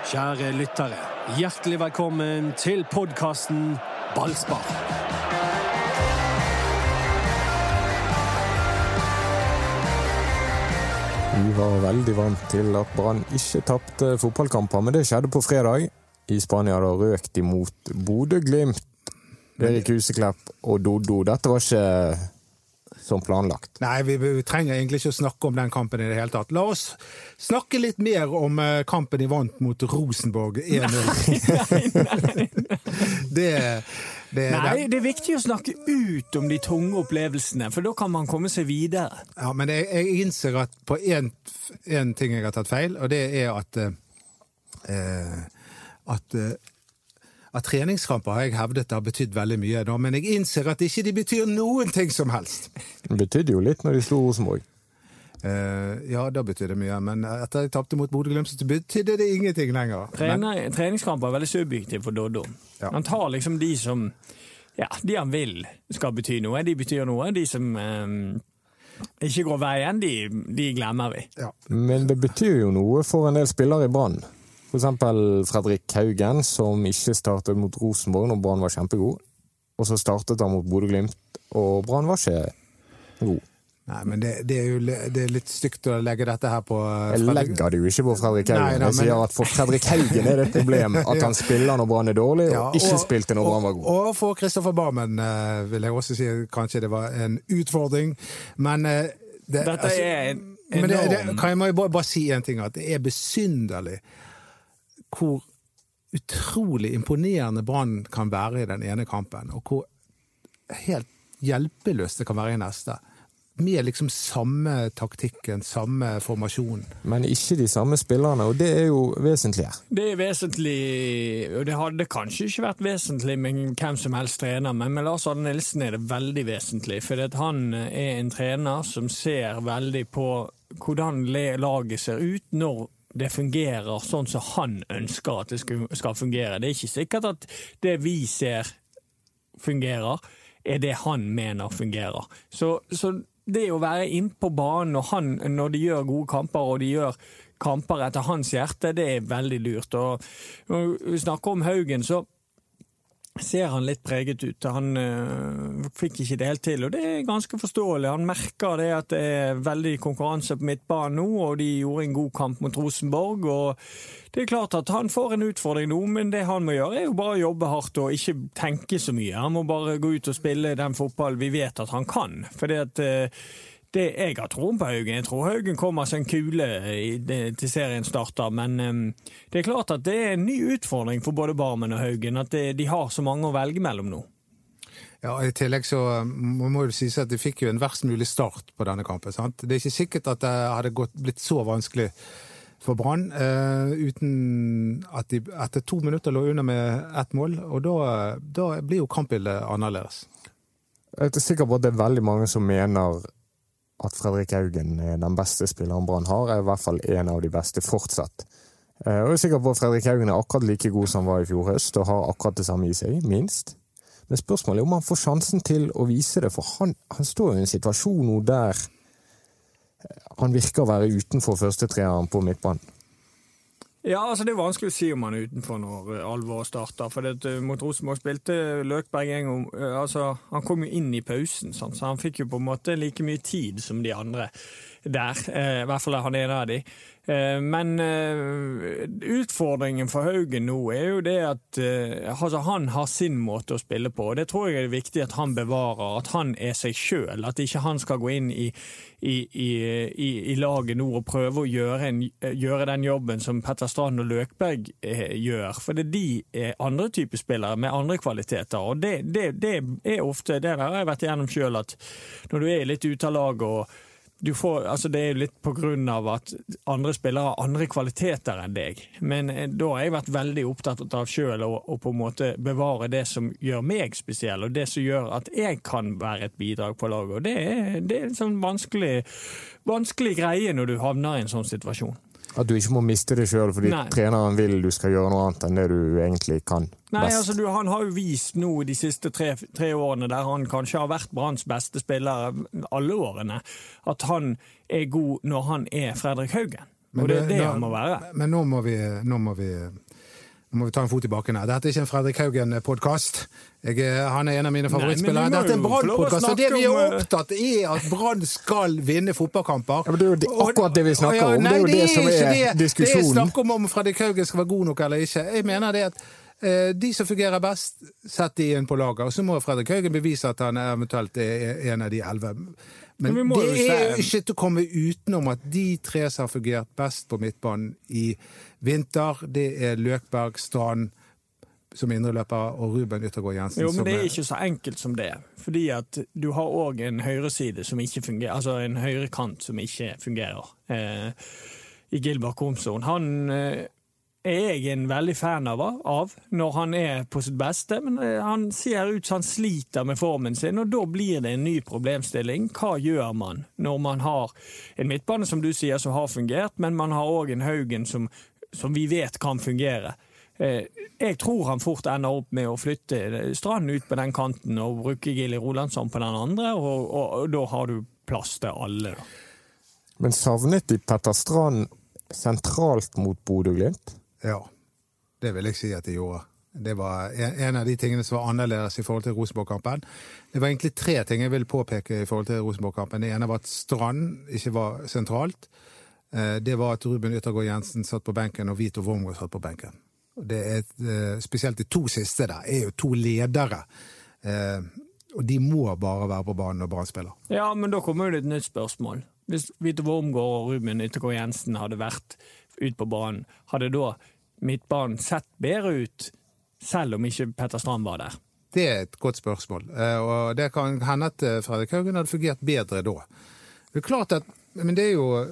Kjære lyttere, hjertelig velkommen til podkasten Ballspar. Vi var veldig vant til at Brann ikke tapte fotballkamper, men det skjedde på fredag. I Spania da røk de mot Bodø-Glimt. Erik Huseklepp og Doddo. Dette var ikke som planlagt. Nei, vi, vi, trenger egentlig ikke å snakke om den kampen i det hele tatt. La oss snakke litt mer om uh, kampen de vant mot Rosenborg 1-0. det, det, Nei, det er viktig å snakke ut om de tunge opplevelsene, for da kan man komme seg videre. Ja, men jeg, jeg innser at på én ting jeg har tatt feil, og det er at eh, at uh, at treningskamper har jeg hevdet har betydd veldig mye, da, men jeg innser at ikke de betyr noen ting som helst. Det betydde jo litt når de slo Rosenborg. Uh, ja, da betydde det mye, men etter jeg tapte mot Bodø-Glimt, så betydde det ingenting lenger. Trener, men... Treningskamper er veldig subjektive for Doddo. Ja. Han tar liksom de som Ja, de han vil skal bety noe, de betyr noe. De som um, ikke går veien, de, de glemmer vi. Ja. Men det betyr jo noe for en del spillere i Brann. Eksempel Fredrik Haugen, som ikke startet mot Rosenborg når Brann var kjempegod. Og så startet han mot Bodø-Glimt, og Brann var ikke god. Nei, men det, det, er jo det er litt stygt å legge dette her på Fredrik. Jeg legger det jo ikke på Fredrik Haugen. Nei, nei, jeg sier at for Fredrik Haugen er det et problem at han spiller når Brann er dårlig, og, ja, og ikke spilte når Brann var god. Og for Kristoffer Barmen vil jeg også si kanskje det var en utfordring, men det, Dette altså, er en enorm men det, Kan jeg bare, bare si en ting, at det er besynderlig hvor utrolig imponerende Brann kan være i den ene kampen, og hvor helt hjelpeløst det kan være i neste. Med liksom samme taktikken, samme formasjon. Men ikke de samme spillerne, og det er jo vesentlig her. Det er vesentlig, og det hadde kanskje ikke vært vesentlig med hvem som helst trener, men med Lars Arne Nilsen er det veldig vesentlig. For han er en trener som ser veldig på hvordan laget ser ut når det fungerer sånn som han ønsker at det skal fungere. Det er ikke sikkert at det vi ser fungerer, er det han mener fungerer. Så, så det å være innpå banen når, han, når de gjør gode kamper, og de gjør kamper etter hans hjerte, det er veldig lurt. Og når vi snakker om Haugen, så ser han litt preget ut. Han øh, fikk ikke det helt til, og det er ganske forståelig. Han merker det at det er veldig konkurranse på midtbanen nå, og de gjorde en god kamp mot Rosenborg. og Det er klart at han får en utfordring nå, men det han må gjøre, er jo bare å jobbe hardt og ikke tenke så mye. Han må bare gå ut og spille den fotballen vi vet at han kan. fordi at øh, det, jeg har troen på Haugen. Jeg tror Haugen kommer som en kule til serien starter. Men um, det er klart at det er en ny utfordring for både Barmen og Haugen. At det, de har så mange å velge mellom nå. Ja, I tillegg så må det sies at de fikk jo en verst mulig start på denne kampen. sant? Det er ikke sikkert at det hadde gått, blitt så vanskelig for Brann uh, uten at de etter to minutter lå under med ett mål. Og da, da blir jo kampbildet annerledes. Jeg er sikker på at det er veldig mange som mener at Fredrik Haugen er den beste spilleren Brann har, er i hvert fall en av de beste fortsatt. Eh, jeg er sikker på at Fredrik Haugen er akkurat like god som han var i fjor høst, og har akkurat det samme i seg, minst. Men spørsmålet er om han får sjansen til å vise det, for han, han står i en situasjon nå der eh, han virker å være utenfor førstetreeren på midtbanen. Ja, altså Det er vanskelig å si om han er utenfor når eh, alvoret starter. For det, eh, Mot Rosenborg spilte Løkberg en gang eh, altså, Han kom jo inn i pausen, sant? så han fikk jo på en måte like mye tid som de andre der. I hvert fall er han en av de. Eh, men eh, utfordringen for Haugen nå er jo det at eh, altså han har sin måte å spille på. og Det tror jeg er viktig at han bevarer. At han er seg sjøl. At ikke han skal gå inn i, i, i, i laget nå og prøve å gjøre, en, gjøre, den jobben som Petter Strand og Løkberg gjør. For det er de andre typer spillere med andre kvaliteter. og det, det, det er ofte det der har jeg vært igjennom sjøl, at når du er litt ute av laget og Får, altså det er jo litt på grunn av at andre spillere har andre kvaliteter enn deg. Men eh, da har jeg vært veldig opptatt av sjøl å, bevare det som gjør meg spesiell, og det som gjør at jeg kan være et bidrag på laget. Og det er, det er en sånn vanskelig, vanskelig greie når du havner i en sånn situasjon. At du ikke må miste det sjøl fordi Nei. treneren vil du skal gjøre noe annet enn det du egentlig kan Nei, altså du, Han har jo vist nå de siste tre, tre, årene, der han kanskje har vært Branns beste spiller alle årene, at han er god når han er Fredrik Haugen. Og det er det nå- han må være. Men nå må vi, nå må vi, må vi ta en fot i bakken her. Dette er ikke en Fredrik Haugen-podkast. Han er en av mine Nei, favorittspillere. Nei, Dette er en Brann-podkast, og det vi er opptatt eh, opptatt er at Brann skal vinne fotballkamper. Ja, men det er jo akkurat det vi snakker Ja, om. Det er jo det, det som er det. Det er snakk om om Fredrik Haugen skal være god nok eller ikke. Jeg mener det at eh, de som fungerer best, setter de inn på laget. Og så må Fredrik Haugen bevise at han eventuelt er en av de elleve. Men Men det jo er jo ikke til å komme utenom at de tre som har fungert best på midtbanen i vinter, det er Løkberg, Strand som indreløper og Ruben Yttergård Jensen. Jo, men det er ikke så enkelt som det. Fordi at du har òg en høyreside som ikke fungerer, altså en høyrekant som ikke fungerer. Eh, I Gilbert Komson. Han eh, er jeg en veldig fan av, av når han er på sitt beste, men eh, han ser ut som han sliter med formen sin, og da blir det en ny problemstilling. Hva gjør man når man har en midtbane som du sier som har fungert, men man har òg en Haugen som, som vi vet kan fungere? Eh, Jeg tror han fort ender opp med å flytte Strand ut på den kanten og bruke Gilly Rolandsson på den andre, og, og, og da har du plass til alle. Men savnet de Petter Strand sentralt mot Bodø-Glimt? Ja, det vil jeg si at de gjorde. Det var en av de tingene som var annerledes i forhold til Rosenborg-kampen. Det var egentlig tre ting jeg vil påpeke i forhold til Rosenborg-kampen. Det ene var at Strand ikke var sentralt. Eh, Det var at Ruben Yttergård Jensen satt på benken, og Vito Wormgård satt på benken. Det er, eh, spesielt de to siste der er jo to ledere. Eh, Og de må bare være på banen når Brann spiller. Ja, men da kommer jo det et nytt spørsmål. Hvis Vito Wormgård og Ruben Yttergård Jensen hadde vært ute på banen, hadde da midtbanen sett bedre ut, selv om ikke Petter Strand var der? Det er et godt spørsmål, Eh, og det kan hende at eh, Fredrik Haugen hadde fungert bedre da. Det er klart at, men det er jo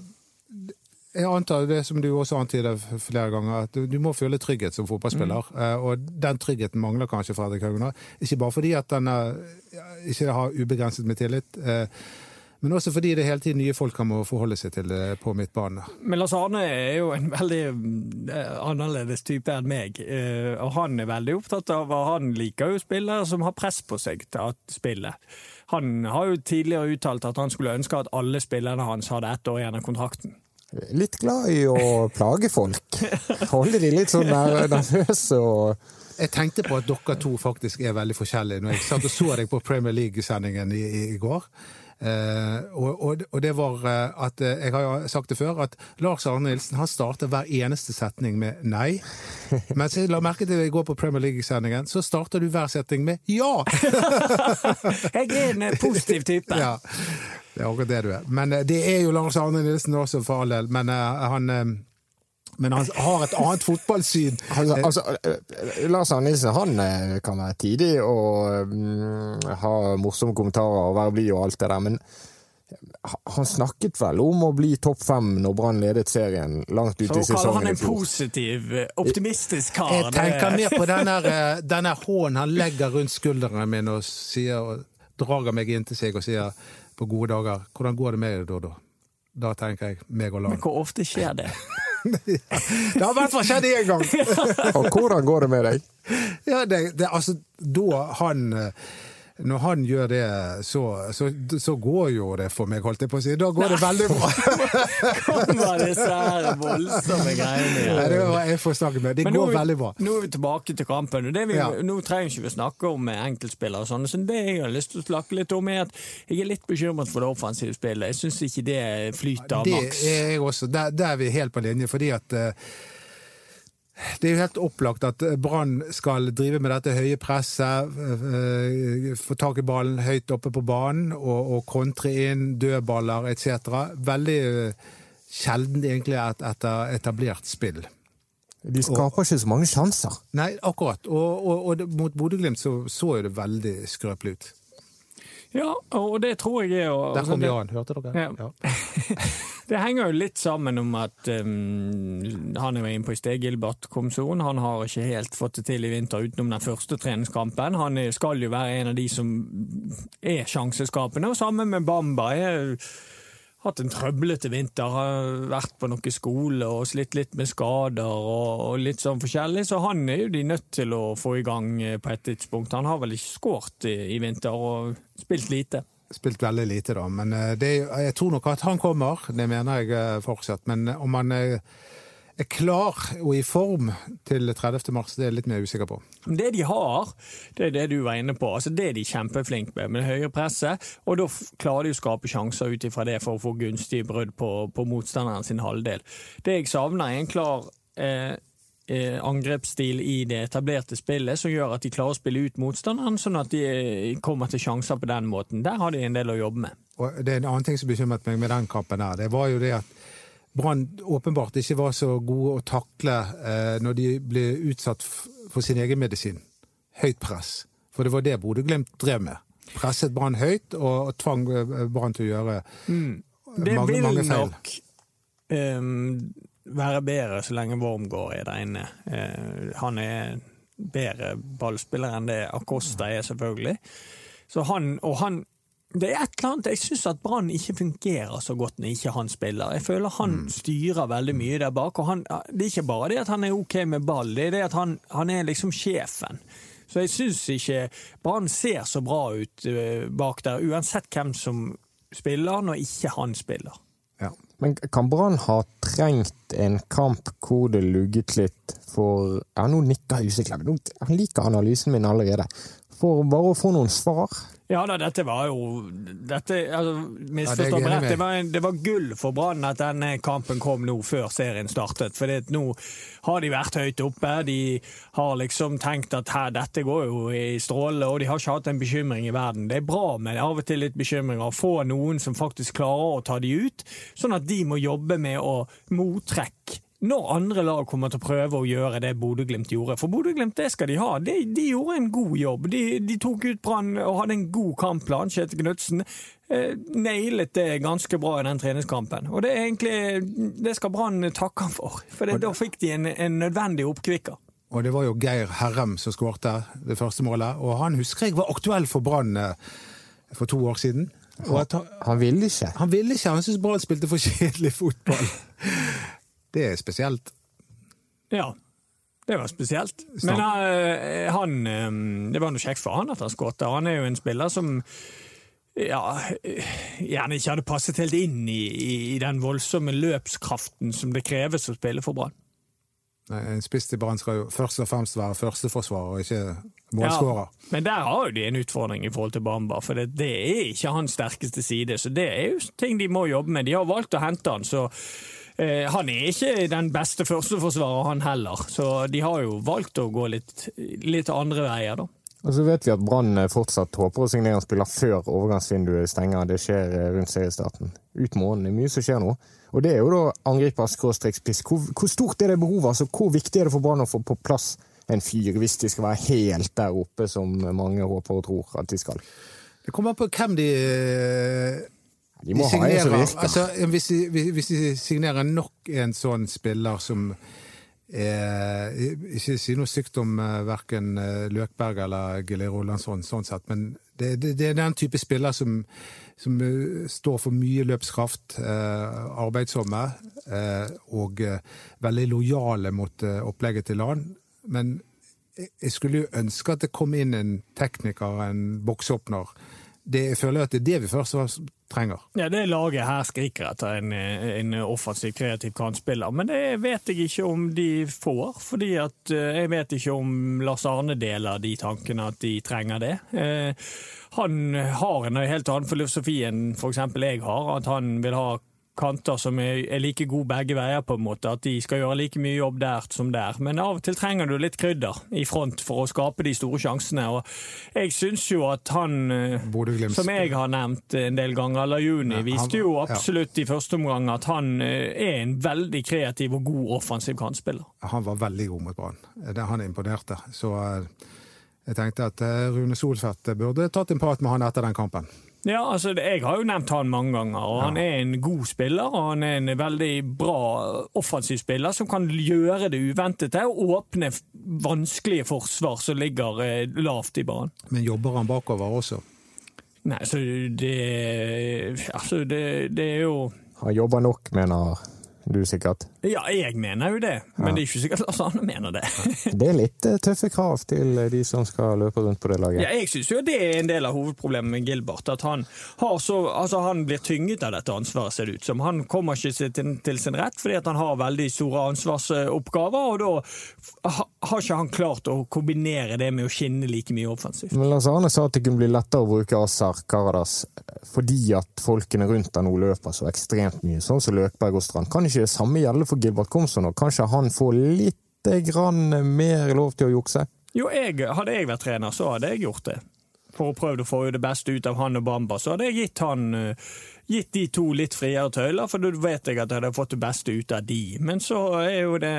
Jeg antar det som du også antyder flere ganger, at du, må føle trygghet som fotballspiller. Mm. Og den tryggheten mangler kanskje Fredrik Haugen. Ikke bare fordi at han ikke har ubegrenset med tillit, eh, men også fordi det hele tiden nye folk han må forholde seg til eh, på midtbane. Men Lars Arne er jo en veldig eh, annerledes type enn meg, eh, og han er veldig opptatt av hva han liker jo spillere som har press på seg til å spille. Han har jo tidligere uttalt at han skulle ønske at alle spillerne hans hadde ett år igjen av kontrakten. Litt glad i å plage folk. Holde de litt sånn nervøse og Jeg tenkte på at dere to faktisk er veldig forskjellige når jeg satt og så deg på Premier League-sendingen i, i, i går. Eh, og, og, og det var eh, at eh, Jeg har sagt det før, at Lars Arne Nilsen han starter hver eneste setning med nei. Mens jeg la merke til i går på Premier League-sendingen, så starter du hver setning med ja! Jeg er en positiv type. ja. Det er akkurat det du er. Men det er jo Lars Arne Nilsen også, for all del. Men han men han har et annet fotballsyn. Altså, altså, eh, Lars Arne Nilsen han eh, kan være tidig og mm, ha morsomme kommentarer og være blid og alt det der, men han snakket vel om å bli topp fem når Brann ledet serien langt ut i Så i kaller han en positiv, eh, optimistisk kar. Jeg tenker mer på denne, eh, denne hånden han legger rundt skulderen min og sier, og drager meg inn til seg og sier på gode dager 'Hvordan går det med deg, Dodo?' Da tenker jeg meg og Men hvor ofte skjer det? Det har i hvert fall skjedd én gang! Og hvordan går det med deg? Ja, det, det, altså, da han eh, Når han gjør det, så, så, så går jo det for meg, holdt jeg på å si. Da går det veldig bra. Kommer disse her voldsomme greiene igjen. Nei, det var jeg får snakke med. Det Men går vi- veldig bra. Nå er vi tilbake til kampen. og det vi, Ja. Nå trenger ikke vi snakke om enkeltspillere. og sånn, så Det jeg har lyst til å snakke litt om, er at jeg er litt bekymret for det offensive spillet. Jeg syns ikke det flyter Det maks. er jeg også. Der, der er vi helt på linje, fordi at eh, det er jo helt opplagt at Brann skal drive med dette høye presset, eh, få tak i ballen høyt oppe på banen og, og kontre inn dødballer etc. Veldig eh, sjelden egentlig et, etter etablert spill. De skaper ikke så mange sjanser. Nei, akkurat. Og, og, og mot Bodø-Glimt så, så jo det veldig skrøpelig ut. Ja, og det tror jeg er Der kom Jan, hørte dere? Ja. Ja. Det henger jo litt sammen om at um, han er inne på i sted, Gilbert Komson. Han har ikke helt fått det til i vinter utenom den første treningskampen. Han skal jo være en av de som er sjanseskapende, og sammen med Bamba. er hatt en trøblete vinter, har vært på noen skole og slitt litt med skader og litt sånn forskjellig, så han er jo de nødt til å få i gang eh, på et tidspunkt. Han har vel ikke skåret i, i vinter og spilt lite. Spilt veldig lite, da. Men eh, det, jeg tror nok at han kommer, det mener jeg eh, fortsatt. Men om han er, klar og i form til 30. mars, det er jeg litt mer usikker på. Det de har, det er det du var inne på. altså Det er de kjempeflinke med, med høye presset. Og da klarer de å skape sjanser ut ifra det for å få gunstige brudd på, på motstanderen sin halvdel. Det jeg savner, er en klar eh, eh, angrepsstil i det etablerte spillet som gjør at de klarer å spille ut motstanderen, sånn at de eh, kommer til sjanser på den måten. Der har de en del å jobbe med. Og det er en annen ting som bekymret meg med den kampen her. Det var jo det at Brann åpenbart ikke var så gode å takle eh, når de ble utsatt for sin egen medisin. Høyt press. For det var det Bodø-Glimt drev med. Presset Brann høyt og, tvang eh, Brann til å gjøre mm. mange, vil mange feil. nok ehm, være bedre så lenge Wormgård er der inne. Eh, han er bedre ballspiller enn det Acosta er, selvfølgelig. Så han, og han det er et eller annet, Jeg syns at Brann ikke fungerer så godt når ikke han spiller. Jeg føler han styrer veldig mye der bak. og han, Det er ikke bare det at han er ok med ball, det er det at han, han er liksom sjefen. Så jeg syns ikke Brann ser så bra ut eh, bak der, uansett hvem som spiller, når ikke han spiller. Men kan Brann ha trengt en kamp hvor det lugget litt for Ja, nå nikker Huseklepp. Han liker analysen min allerede. For bare å få noen svar. Ja da, dette var jo dette, altså, Ja, det det, var, det var gull for Brann at denne kampen kom nå før serien startet. For nå har de vært høyt oppe. De har liksom tenkt at her, dette går jo i strålende, og de har ikke hatt en bekymring i verden. Det er bra med av og til litt bekymringer. Få noen som faktisk klarer å ta de ut, sånn at de må jobbe med å mottrekke når andre lag kommer til å prøve å gjøre det Bodø-Glimt gjorde. For Bodø-Glimt, det skal de ha. De, de gjorde en god jobb. De, de tok ut Brann og hadde en god kampplan. Kjetil Knutsen eh, nailet det ganske bra i den treningskampen. Og det er egentlig Det skal Brann takke han for. For det, da fikk de en, en nødvendig oppkvikker. Og det var jo Geir Herrem som skårte det første målet. Og han husker jeg var aktuell for Brann eh, for to år siden. Og at han, Han ville ikke. han ville ikke, han syntes Brann spilte for kjedelig fotball. Det er spesielt. Ja. Det var spesielt. Men uh, han eh, Det var noe kjekt for han at han skåret. Han er jo en spiller som ja, gjerne ikke hadde passet helt inn i, i, i den voldsomme løpskraften som det kreves å spille for Brann. En spiss til Brann skal jo først og fremst være førsteforsvarer, og ikke målskårer. Ja, men der har jo de en utfordring i forhold til Bamba, for det, det er ikke hans sterkeste side. Så det er jo ting de må jobbe med. De har valgt å hente han, så han er ikke den beste førsteforsvarer, han heller. Så de har jo valgt å gå litt, litt andre veier, da. Og så vet vi at Brann fortsatt håper å signere en spiller før overgangsvinduet stenger. Det skjer eh, rundt seriestarten. Ut måneden. Det er mye som skjer nå. Og det er jo da angriper skråstrek spiss. Hvor, hvor stort er det behovet? Altså, hvor viktig er det for Brann å få på plass en fyr, hvis de skal være helt der oppe som mange håper og tror at de skal? Det kommer an på hvem de eh, De signerer, ha en som virker. Altså, hvis, de, hvis de signerer nok en sånn spiller som eh, Ikke si noe stygt om eh, verken eh, Løkberg eller Gilly Rolandsson, sånn sett, men det, det, det er den type spiller som, som eh, står for mye løpskraft, eh, arbeidsomme eh, og eh, veldig lojale mot opplegget til han. Men jeg- skulle jo ønske at det kom inn en tekniker, en boksåpner. Det, jeg føler at det er det vi først og trenger. Ja, det laget her skriker etter en, en offensiv, kreativ kantspiller, men det vet jeg ikke om de får. Fordi at eh, jeg vet ikke om Lars Arne deler de tankene at de trenger det. Eh, Han har en helt annen filosofi enn f.eks. jeg har, at han vil ha kanter som er, er like gode begge veier, på en måte. At de skal gjøre like mye jobb der som der. Men av og til trenger du litt krydder i front for å skape de store sjansene. Og jeg syns jo at han, eh, som jeg har nevnt en del ganger, Lajuni, viste jo absolutt i første omgang at han eh, er en veldig kreativ og god offensiv kantspiller. Han var veldig god mot Brann. Han imponerte. Så eh, jeg tenkte at Rune Solfeldt burde tatt en prat med han etter den kampen. Ja, altså, Jeg har jo nevnt han mange ganger, og han er en god spiller. og Han er en veldig bra offensiv spiller som kan gjøre det uventede og åpne vanskelige forsvar som ligger eh, lavt i banen. Men jobber han bakover også? Nei, så det Altså, det, det er jo Han jobber nok, mener Du sikkert? Ja, jeg mener jo det, men det er ikke sikkert Lars Arne mener det. Det er litt eh, tøffe krav til eh, de som skal løpe rundt på det laget. Ja, jeg syns jo det er en del av hovedproblemet med Gilbert. At han, har så, altså han blir tynget av dette ansvaret, ser det ut som. Han kommer ikke til, til sin rett fordi han har veldig store ansvarsoppgaver, og da har ikke han klart å kombinere det med å skinne like mye offensivt. Men Lars Arne sa at det kunne bli lettere å bruke Azar Karadas fordi at folkene rundt han nå løper så ekstremt mye, sånn som Løkberg og Strand. Kan ikke det samme gjelde for Gilbert Komson, og kanskje han får litt grann mer lov til å jukse? Jo, jeg, hadde jeg vært trener, så hadde jeg gjort det. For å prøve å få det beste ut av han og Bamba, så hadde jeg gitt han uh, gitt de to litt friere tøyler, for da vet jeg at jeg hadde fått det beste ut av de. Men så er jo det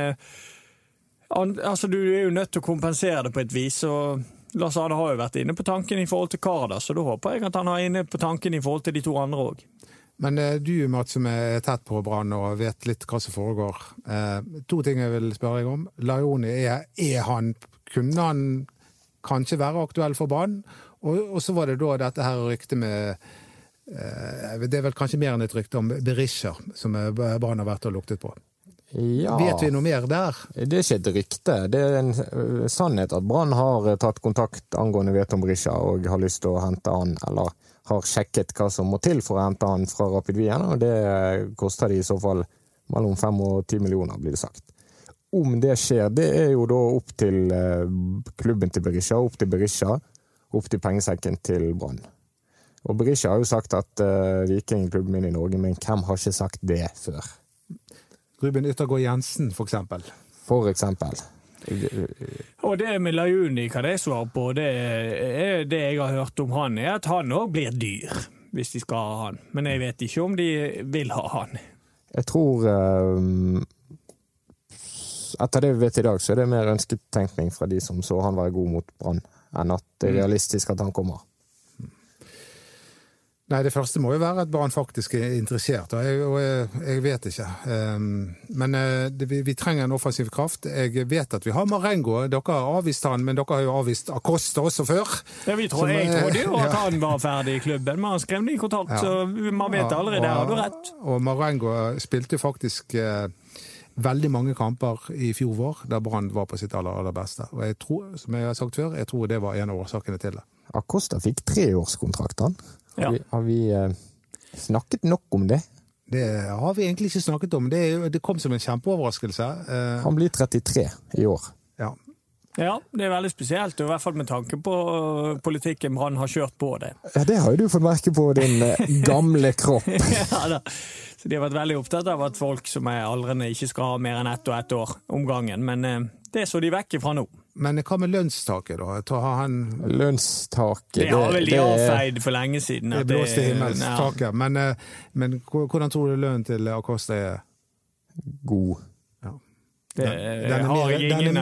Altså, du er jo nødt til å kompensere det på et vis. og Lars Arne har jo vært inne på tanken i forhold til Karda, så da håper jeg at han er inne på tanken i forhold til de to andre òg. Men eh, du Mats, som er tett på Brann og vet litt hva som foregår. Eh, to ting jeg vil spørre deg om. Laioni, er, er, han Kunne han kanskje være aktuell for Brann? Og, og, så var det da dette her ryktet med eh, Det er vel kanskje mer enn et rykte om Berisha, som Brann har vært og luktet på. Ja, Vet vi noe mer der? Det er ikke et rykte. Det er en sannhet at Brann har tatt kontakt angående Veton Berisha og har lyst til å hente han, eller har sjekket hva som må til for å hente han fra Rapid Wien, og det uh, koster de i så fall mellom fem og ti millioner, blir det sagt. Om det skjer, det er jo da opp til klubben til Berisha, opp til Berisha, opp til pengesekken til Brann. Og Berisha har jo sagt at Viking er klubben min i Norge, men hvem har ikke sagt det før? Ruben Yttergård Jensen, for eksempel. For eksempel. Og det med Lajuni kan jeg svare på. Det, er, det jeg har hørt om han, er at han òg blir dyr, hvis de skal ha han. Men jeg vet ikke om de vil ha han. Jeg tror um, Etter det vi vet i dag, så er det mer ønsketenkning fra de som så han være god mot Brann, enn at det er mm. realistisk at han kommer. Nei, det første må jo være at barn faktisk er interessert, og jeg, og jeg, jeg vet ikke. Um, men det, vi, vi, trenger en offensiv kraft. Jeg vet at vi har Marengo. Dere har avvist han, men dere har jo avvist Acosta også før. Ja, vi tror, Som, jeg trodde jo at han var ferdig i klubben, men han skrev ny kontakt, ja. så man vet allerede. Der har du rett. Og Marengo spilte faktisk uh, veldig mange kamper i fjor vår der Brann var på sitt aller, aller beste. Og jeg tror, som jeg har sagt før, jeg tror det var en av årsakene til det. Acosta fikk treårskontrakt, han. Har vi, har vi uh, snakket nok om det? Det har vi egentlig ikke snakket om. Det, det kom som en kjempeoverraskelse. Uh, Han blir 33 i år. Ja. ja. det er veldig spesielt, i hvert fall med tanke på eh, politikken Brann har kjørt på det. Ja, Det har jo du fått merke på din gamle kropp. ja da. Så De har vært veldig opptatt av at folk som er aldrende ikke skal ha mer enn ett og ett år om gangen. Men det så de vekk ifra nå. Men hva med lønnstaket, da? Ta, han... Lønnstaket Det har vel de avfeid for lenge siden. Det blåste himmelstaket. Men, eh, men hvordan tror du lønnen til Acosta er? God. Ja. Det den, har jeg ingen den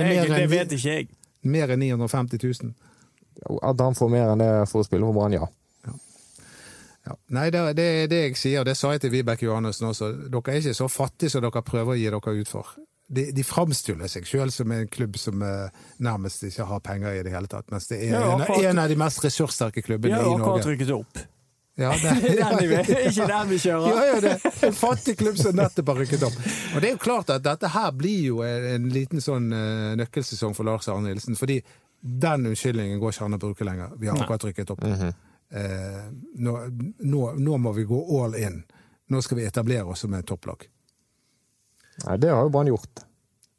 er, jeg, Det vet ikke jeg. Mer enn 950 000? At han får mer enn det for å spille for Brann, ja. Ja. Nei, det, det er det jeg sier, det sa jeg til Vibeke Johannessen også. Dere er ikke så fattige som dere prøver å gi dere ut for de, de framstiller seg selv som en klubb som uh, nærmest ikke har penger i det hele tatt. Mens det er ja, en, en, av de mest ressurssterke klubbene i Norge. Ja, akkurat rykket opp. Ja, det, ikke den vi kjører. Ja, ja, det er En fattig klubb som nettopp har rykket opp. Og det er jo klart at dette her blir jo en liten sånn uh, nøkkelsesong for Lars Arne Nilsen. Fordi den unnskyldningen går ikke an å bruke lenger. Vi har akkurat rykket opp. Mm -hmm. uh, nå, nå, nå, må vi gå all in. Nå skal vi etablere oss som et topplag. Nei, det har jo Brann gjort.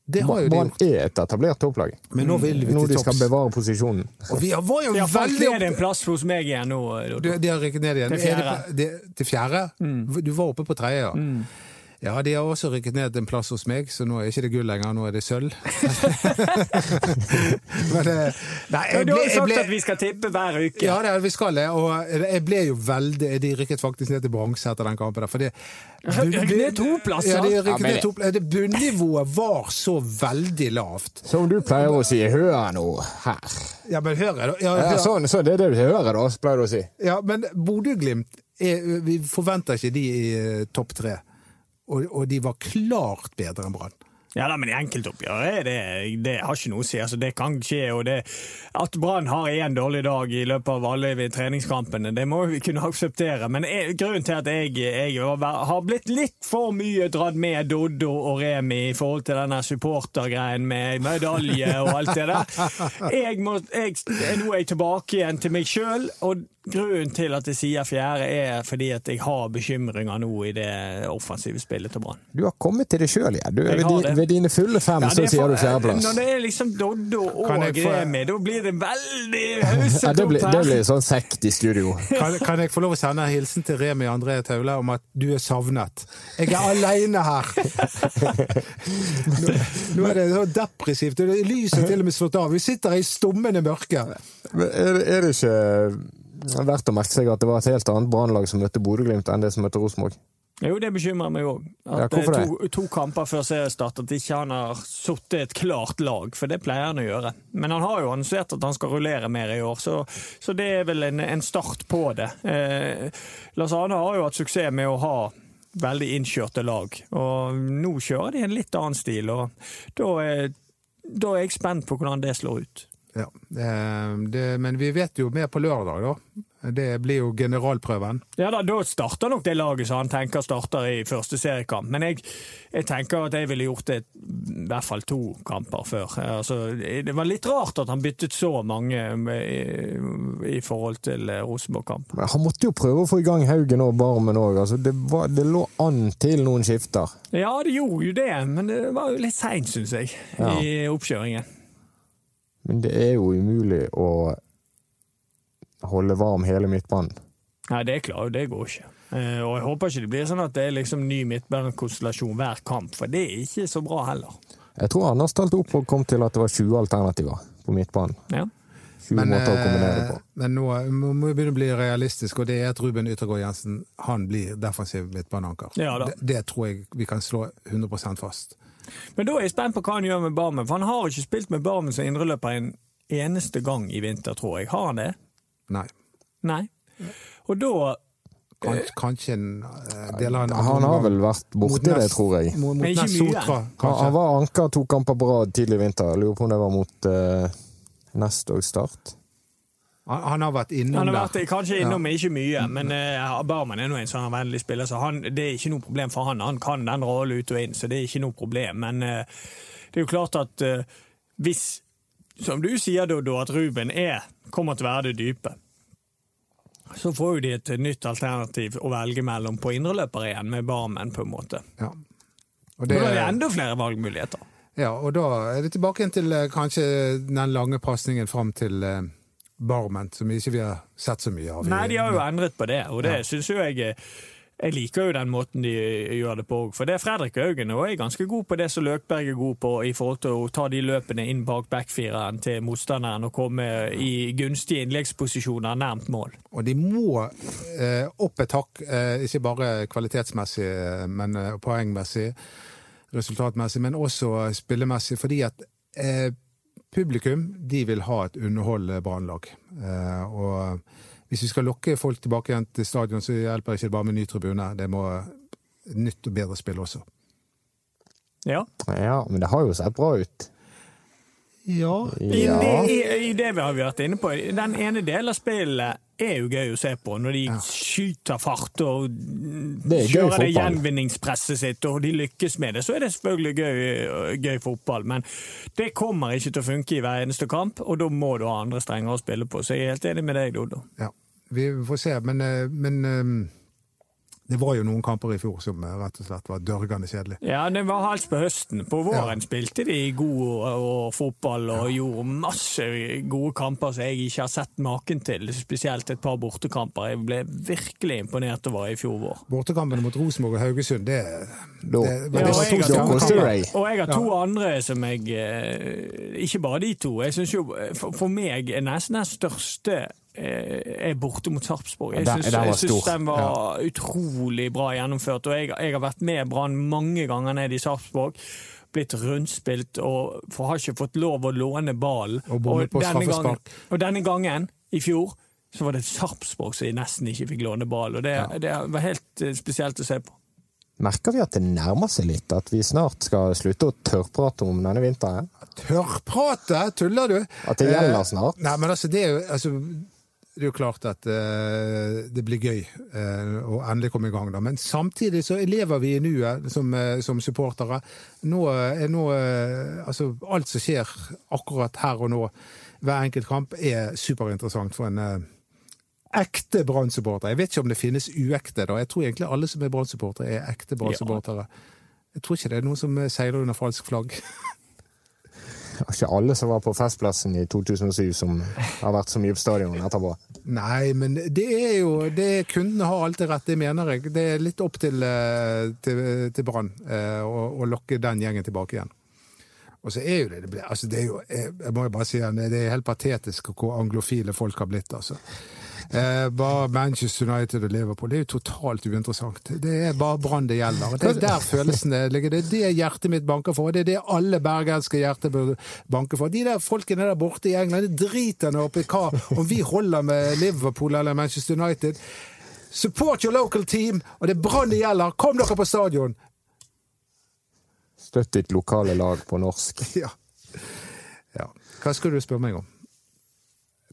Brann er et etablert topplag. Men nå vil vi til Når de skal bevare posisjonen. Og vi var jo de har falt ned en plass hos meg igjen nå. De, de har rykket ned igjen. Til fjerde. Til fjerde? Mm. Du var oppe på tredje, ja. Mm. Ja, de har også rykket ned en plass hos meg, så nå er ikke det gull lenger, nå er det sølv. Men, eh, nei, jeg ble, du har jo sagt at vi skal tippe hver uke. Ja, det, vi skal det. Og jeg ble jo veldig De rykket faktisk ned til bronse etter den kampen. for det Rykket ned to plasser? Ja, de rykket ned to plasser. Det Bunnivået var så veldig lavt. Som du pleier å si. Hør nå her. Ja, men hør, da. Ja. Ja, sånn, så det er det du hører, da, pleier du å si. Ja, men Bodø-Glimt Vi forventer ikke de i topp tre og, og de var klart bedre enn Brann. Ja da, men i enkeltoppgjør er det, det har ikke noe å si. Altså, det kan skje. og det, At Brann har én dårlig dag i løpet av alle treningskampene, det må vi kunne akseptere. Men jeg, grunnen til at jeg, jeg, har blitt litt for mye dratt med Doddo og Remi i forhold til denne supportergreien med medalje og alt det der jeg må, jeg, Nå er jeg tilbake igjen til meg sjøl. Grunnen til at jeg sier fjerde, er fordi at jeg har bekymringer nå i det offensive spillet til Brann. Du har kommet til det sjøl, ja. ved, din, ved, dine fulle fem ja, så sier du fjerdeplass. Når det er liksom Doddo og Gremi, da blir det veldig hausete ja, det, blir, det blir sånn sekt i studio. Kan, kan, jeg få lov å sende en hilsen til Remi André Taule om at du er savnet? Jeg er aleine her! nå, nå, er det så depressivt. Lyset er til og med slått av. Vi sitter i stummende mørke. Er, er det ikke verdt å merke seg at det var et helt annet Brannlag som møtte Bodø-Glimt enn det som møtte Rosenborg? Jo, det bekymrer meg òg. At ja, to, to, kamper før seriestart at ikke han har sittet et klart lag, for det pleier han å gjøre. Men han har jo annonsert at han skal rullere mer i år, så, så det er vel en, en start på det. Eh, Lars Arne har jo hatt suksess med å ha veldig innkjørte lag, og nå kjører de en litt annen stil. og da er, da er jeg spent på hvordan det slår ut. Ja, det, Men vi vet jo mer på lørdag, da. Det blir jo generalprøven. Ja da, Da starter nok det laget som han tenker starter i første seriekamp. Men jeg, jeg tenker at jeg ville gjort det i hvert fall to kamper før. Altså, det var litt rart at han byttet så mange i, i forhold til Rosenborg-kamp. Han måtte jo prøve å få i gang Haugen og Barmen òg. Altså, det, det, lå an til noen skifter. Ja, det gjorde jo det, men det var jo litt seint, syns jeg, ja. i oppkjøringen. Men det er jo umulig å holde varm hele midtbanen. Nei, det er klart, det går ikke. Eh, og jeg håper ikke det blir sånn at det er liksom ny midtbanekonstellasjon hver kamp, for det er ikke så bra heller. Jeg tror Anders talte opp og kom til at det var 20 alternativer på midtbanen. Ja. 20 men, måter å kombinere det på. Eh, men nå må vi begynne å bli realistisk, og det er at Ruben Yttergård Jensen han blir defensiv midtbaneanker. Ja, det, det, tror jeg vi kan slå 100% fast. Men da er jeg spent på hva han gjør med Barmen, for han har ikke spilt med Barmen som indreløper en eneste gang i vinter, tror jeg. Har han det? Nei. Nei. Og da Kanskje, kanskje en uh, del av en Han har vel vært borti det, tror jeg. Mot, mot ikke mye. Sotra, han, var anker to kamper på rad tidlig i vinter. Jeg lurer på om det var mot uh, Nest og Start. Han har vært innom han har vært, Kanskje innom, ja. ikke mye, men uh, Barmen er nå en sånn vennlig spiller, så han, det er ikke noe problem for han. Han kan den rollen ut og inn, så det er ikke noe problem. Men uh, det er jo klart at uh, hvis, som du sier, Doddo, at Ruben er, kommer til å være det dype, så får jo de et nytt alternativ å velge mellom på indreløper igjen, med Barmen, på en måte. Ja. Og det, og da er det enda flere valgmuligheter. Ja, og da er det tilbake igjen til eh, kanskje den lange pasningen fram til eh, Barmen, som ikke vi har sett så mye av. Nei, de har jo endret på det, og det ja. syns jo jeg jeg liker jo den måten de gjør det på òg. For det er Fredrik Haugen og er ganske god på det som Løkberg er god på, i forhold til å ta de løpene inn bak backfireren til motstanderen og komme i gunstige innleggsposisjoner nærmt mål. Og de må eh, opp et hakk, eh, ikke bare kvalitetsmessig, men eh, poengmessig, resultatmessig, men også spillemessig, fordi at eh, publikum de vil ha et underholdende Brannlag. Eh, og hvis vi skal lokke folk tilbake igjen til stadion, så hjelper det ikke bare med ny tribune. Det må nytt og bedre spill også. Ja. ja, men det har jo sett bra ut. Ja. ja. I, i, I, det vi har vært inne på, den ene delen av spillet er jo gøy å se på, når de ja. skyter fart og det kjører det gjenvinningspresset sitt, og de lykkes med det. Så er det selvfølgelig gøy, gøy, fotball, men det kommer ikke til å funke i hver eneste kamp, og da må du ha andre strenger å spille på. Så jeg er helt enig med deg, Dodo. Ja, vi får se, men, eh, men eh, det var jo noen kamper i fjor som eh, rett og slett var dørgende kjedelig. Ja, det var halvt på høsten. På våren ja. spilte de god og, og fotball og ja. gjorde masse gode kamper som jeg ikke har sett maken til. Spesielt et par bortekamper. Jeg ble virkelig imponert over i fjor vår. Bortekampene mot Rosenborg og Haugesund, det, det, det, det ja, og, jeg har, og jeg har to andre som jeg eh, Ikke bare de to. Jeg synes jo, For, for meg er nesten den største Eh, er borte mot Sarpsborg. Jeg syns den var ja. utrolig bra gjennomført. og Jeg, jeg har vært med Brann mange ganger ned i Sarpsborg. Blitt rundspilt og for har ikke fått lov å låne ballen. Og, og, denne og denne gangen, i fjor, så var det Sarpsborg som nesten ikke fikk låne ball. og Det, ja. det var helt eh, spesielt å se på. Merker vi at det nærmer seg litt? At vi snart skal slutte å tørrprate om denne vinteren? Tørrprate? Tuller du? At det gjelder Eh, snart? Nei, men altså, det er jo, altså, det er jo klart at uh, det blir gøy uh, å endelig komme i gang. da. Men samtidig så lever vi i nuet som, uh, som supportere. Nå er nå Altså, alt som skjer akkurat her og nå, hver enkelt kamp, er superinteressant for en ekte Brann-supporter. Jeg vet ikke om det finnes uekte, da. Jeg tror egentlig alle som er Brann-supportere, er ekte Brann-supportere. Jeg tror ikke det er noen som seiler under falsk flagg. Ikke alle som var på Festplassen i 2007 som har vært så mye på stadion etterpå. Nei, men det er jo det, Kundene har alltid rett, det mener jeg. Det er litt opp til, eh, til, til Brann eh, å, lokke den gjengen tilbake igjen. Og så er jo det, det, blir, altså det er jo, jeg, jeg må jo bare si det er helt patetisk hvor anglofile folk har blitt, altså. Eh, bare Manchester United og Liverpool, det er jo totalt uinteressant. Det er bare Brann det gjelder. Det er der følelsene ligger. Det er det hjertet mitt banker for, og det er det alle bergenske hjerter bør banke for. De der folkene der borte i England, det driter nå opp i hva om vi holder med Liverpool eller Manchester United. Support your local team, og det er Brann det gjelder. Kom dere på stadion! Støtt ditt lokale lag på norsk. Ja. ja. Hva skulle du spørre meg om?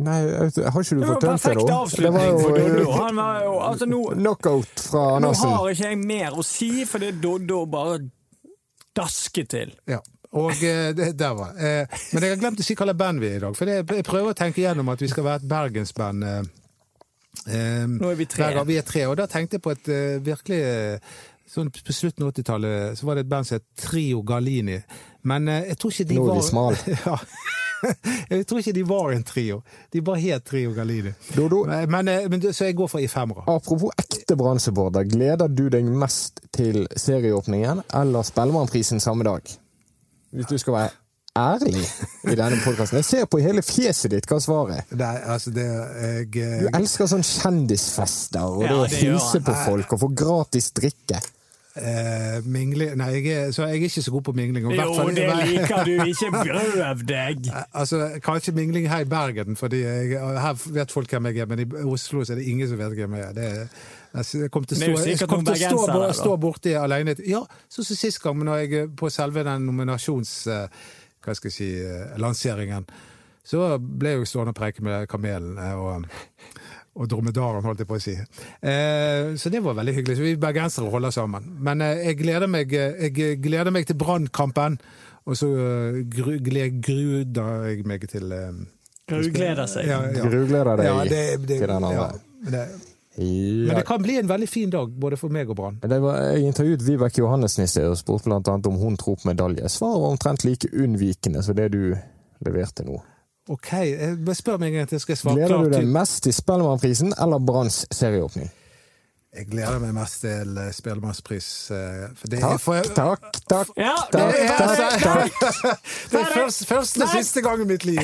Nei, har ikke du fått tømt det perfekt? Det var avslutning for Doddo. Han var jo, altså nå, knockout fra nå har ikke jeg mer å si, for det Doddo bare daske til. Ja. Og eh, det, der var eh, Men jeg har glemt å si hva slags band vi er i dag. For det, jeg prøver å tenke gjennom at vi skal være et bergensband. Eh, eh, Nå er vi tre. Der, Vi er tre, og da tenkte jeg på et eh, virkelig sånn På slutten av 80-tallet så var det et band som het Trio Galini. Men eh, jeg tror ikke de Nå er var vi smal. ja. Jeg tror ikke de var en trio. De bare het Trio Galini. Men, men, eh, så jeg går for i femmere. apropos ekte Brann-supporter, gleder du deg mest til serieåpningen eller Spellemannprisen samme dag? Hvis du skal være ærlig i denne podkasten. Jeg ser på hele fjeset ditt hva svaret er. Nei, altså det jeg, Du elsker sånn kjendisfester og Ja, det å hilse på folk og få gratis drikke. Eh, mingling Nei, jeg er, så jeg er ikke så god på mingling. Jo, fall- det liker du. Ikke prøv deg! Altså, Kanskje mingling her i Bergen, fordi jeg, her vet folk hvem jeg er, men i Oslo så er det ingen som vet hvem jeg er. Det, er- jeg kom til å stå, jeg kom til stå, bergensere stå borti alene. Ja, sånn som sist gang, men når jeg på selve den nominasjons... eh, Hva skal jeg si eh, lanseringen, så ble jeg jo stående og preike med kamelen eh, og, og dromedaren, holdt jeg på å si. Eh, så det var veldig hyggelig. Så vi bergensere holder sammen. Men eh, jeg gleder meg, eh, jeg gleder meg til Brannkampen, og så eh, gru, gruder jeg meg til eh, Grugleder seg. ja, ja. Grugleder deg Ja, det, det, til den andre. ja, men det, men det kan bli en veldig fin dag, både for meg og Brann. Jeg intervjuet Vibeke Johannessen i sted og spurte annet om hun tror på medalje. Svaret var omtrent like unnvikende som det du leverte nå. Ok, jeg spør meg en gang til, skal jeg svare Gleder du deg mest til Spellemannprisen eller Branns serieåpning? Jeg gleder meg mest til eh, Spellemannspris. eh, For det er, Takk, for, takk, takk. Ja, takk, det er- takk, takk. det er første og siste gang i mitt liv.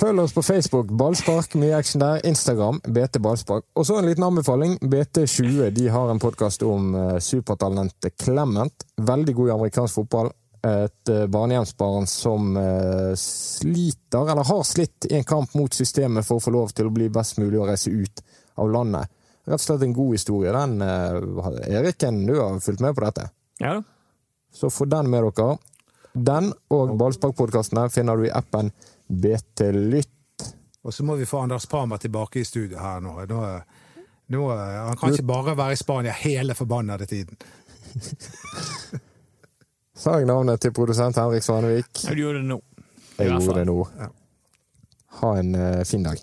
Følg oss på Facebook, Ballspark, mye action der. Instagram, BT Ballspark. Og så en liten anbefaling. BT20 de har en podkast om uh, supertalentet Clement. Veldig god i amerikansk fotball. Et uh, barnehjemsbarn som eh, sliter, eller har slitt, i en kamp mot systemet for å få lov til å bli best mulig å reise ut av landet. Rett og slett en god historie. Den, uh, Eriken, du har fulgt med på dette. Ja da. Så få den med dere. Den og Ballspark-podkastene finner du i appen BT Lytt. Og så må vi få Anders Parma tilbake i studio her nå. nå, nå han kan ikke bare være i Spania hele forbannede tiden. Sa jeg navnet til produsent Henrik Svanevik? Du gjorde det nå. Jeg gjorde det nå. Ha en eh, fin dag.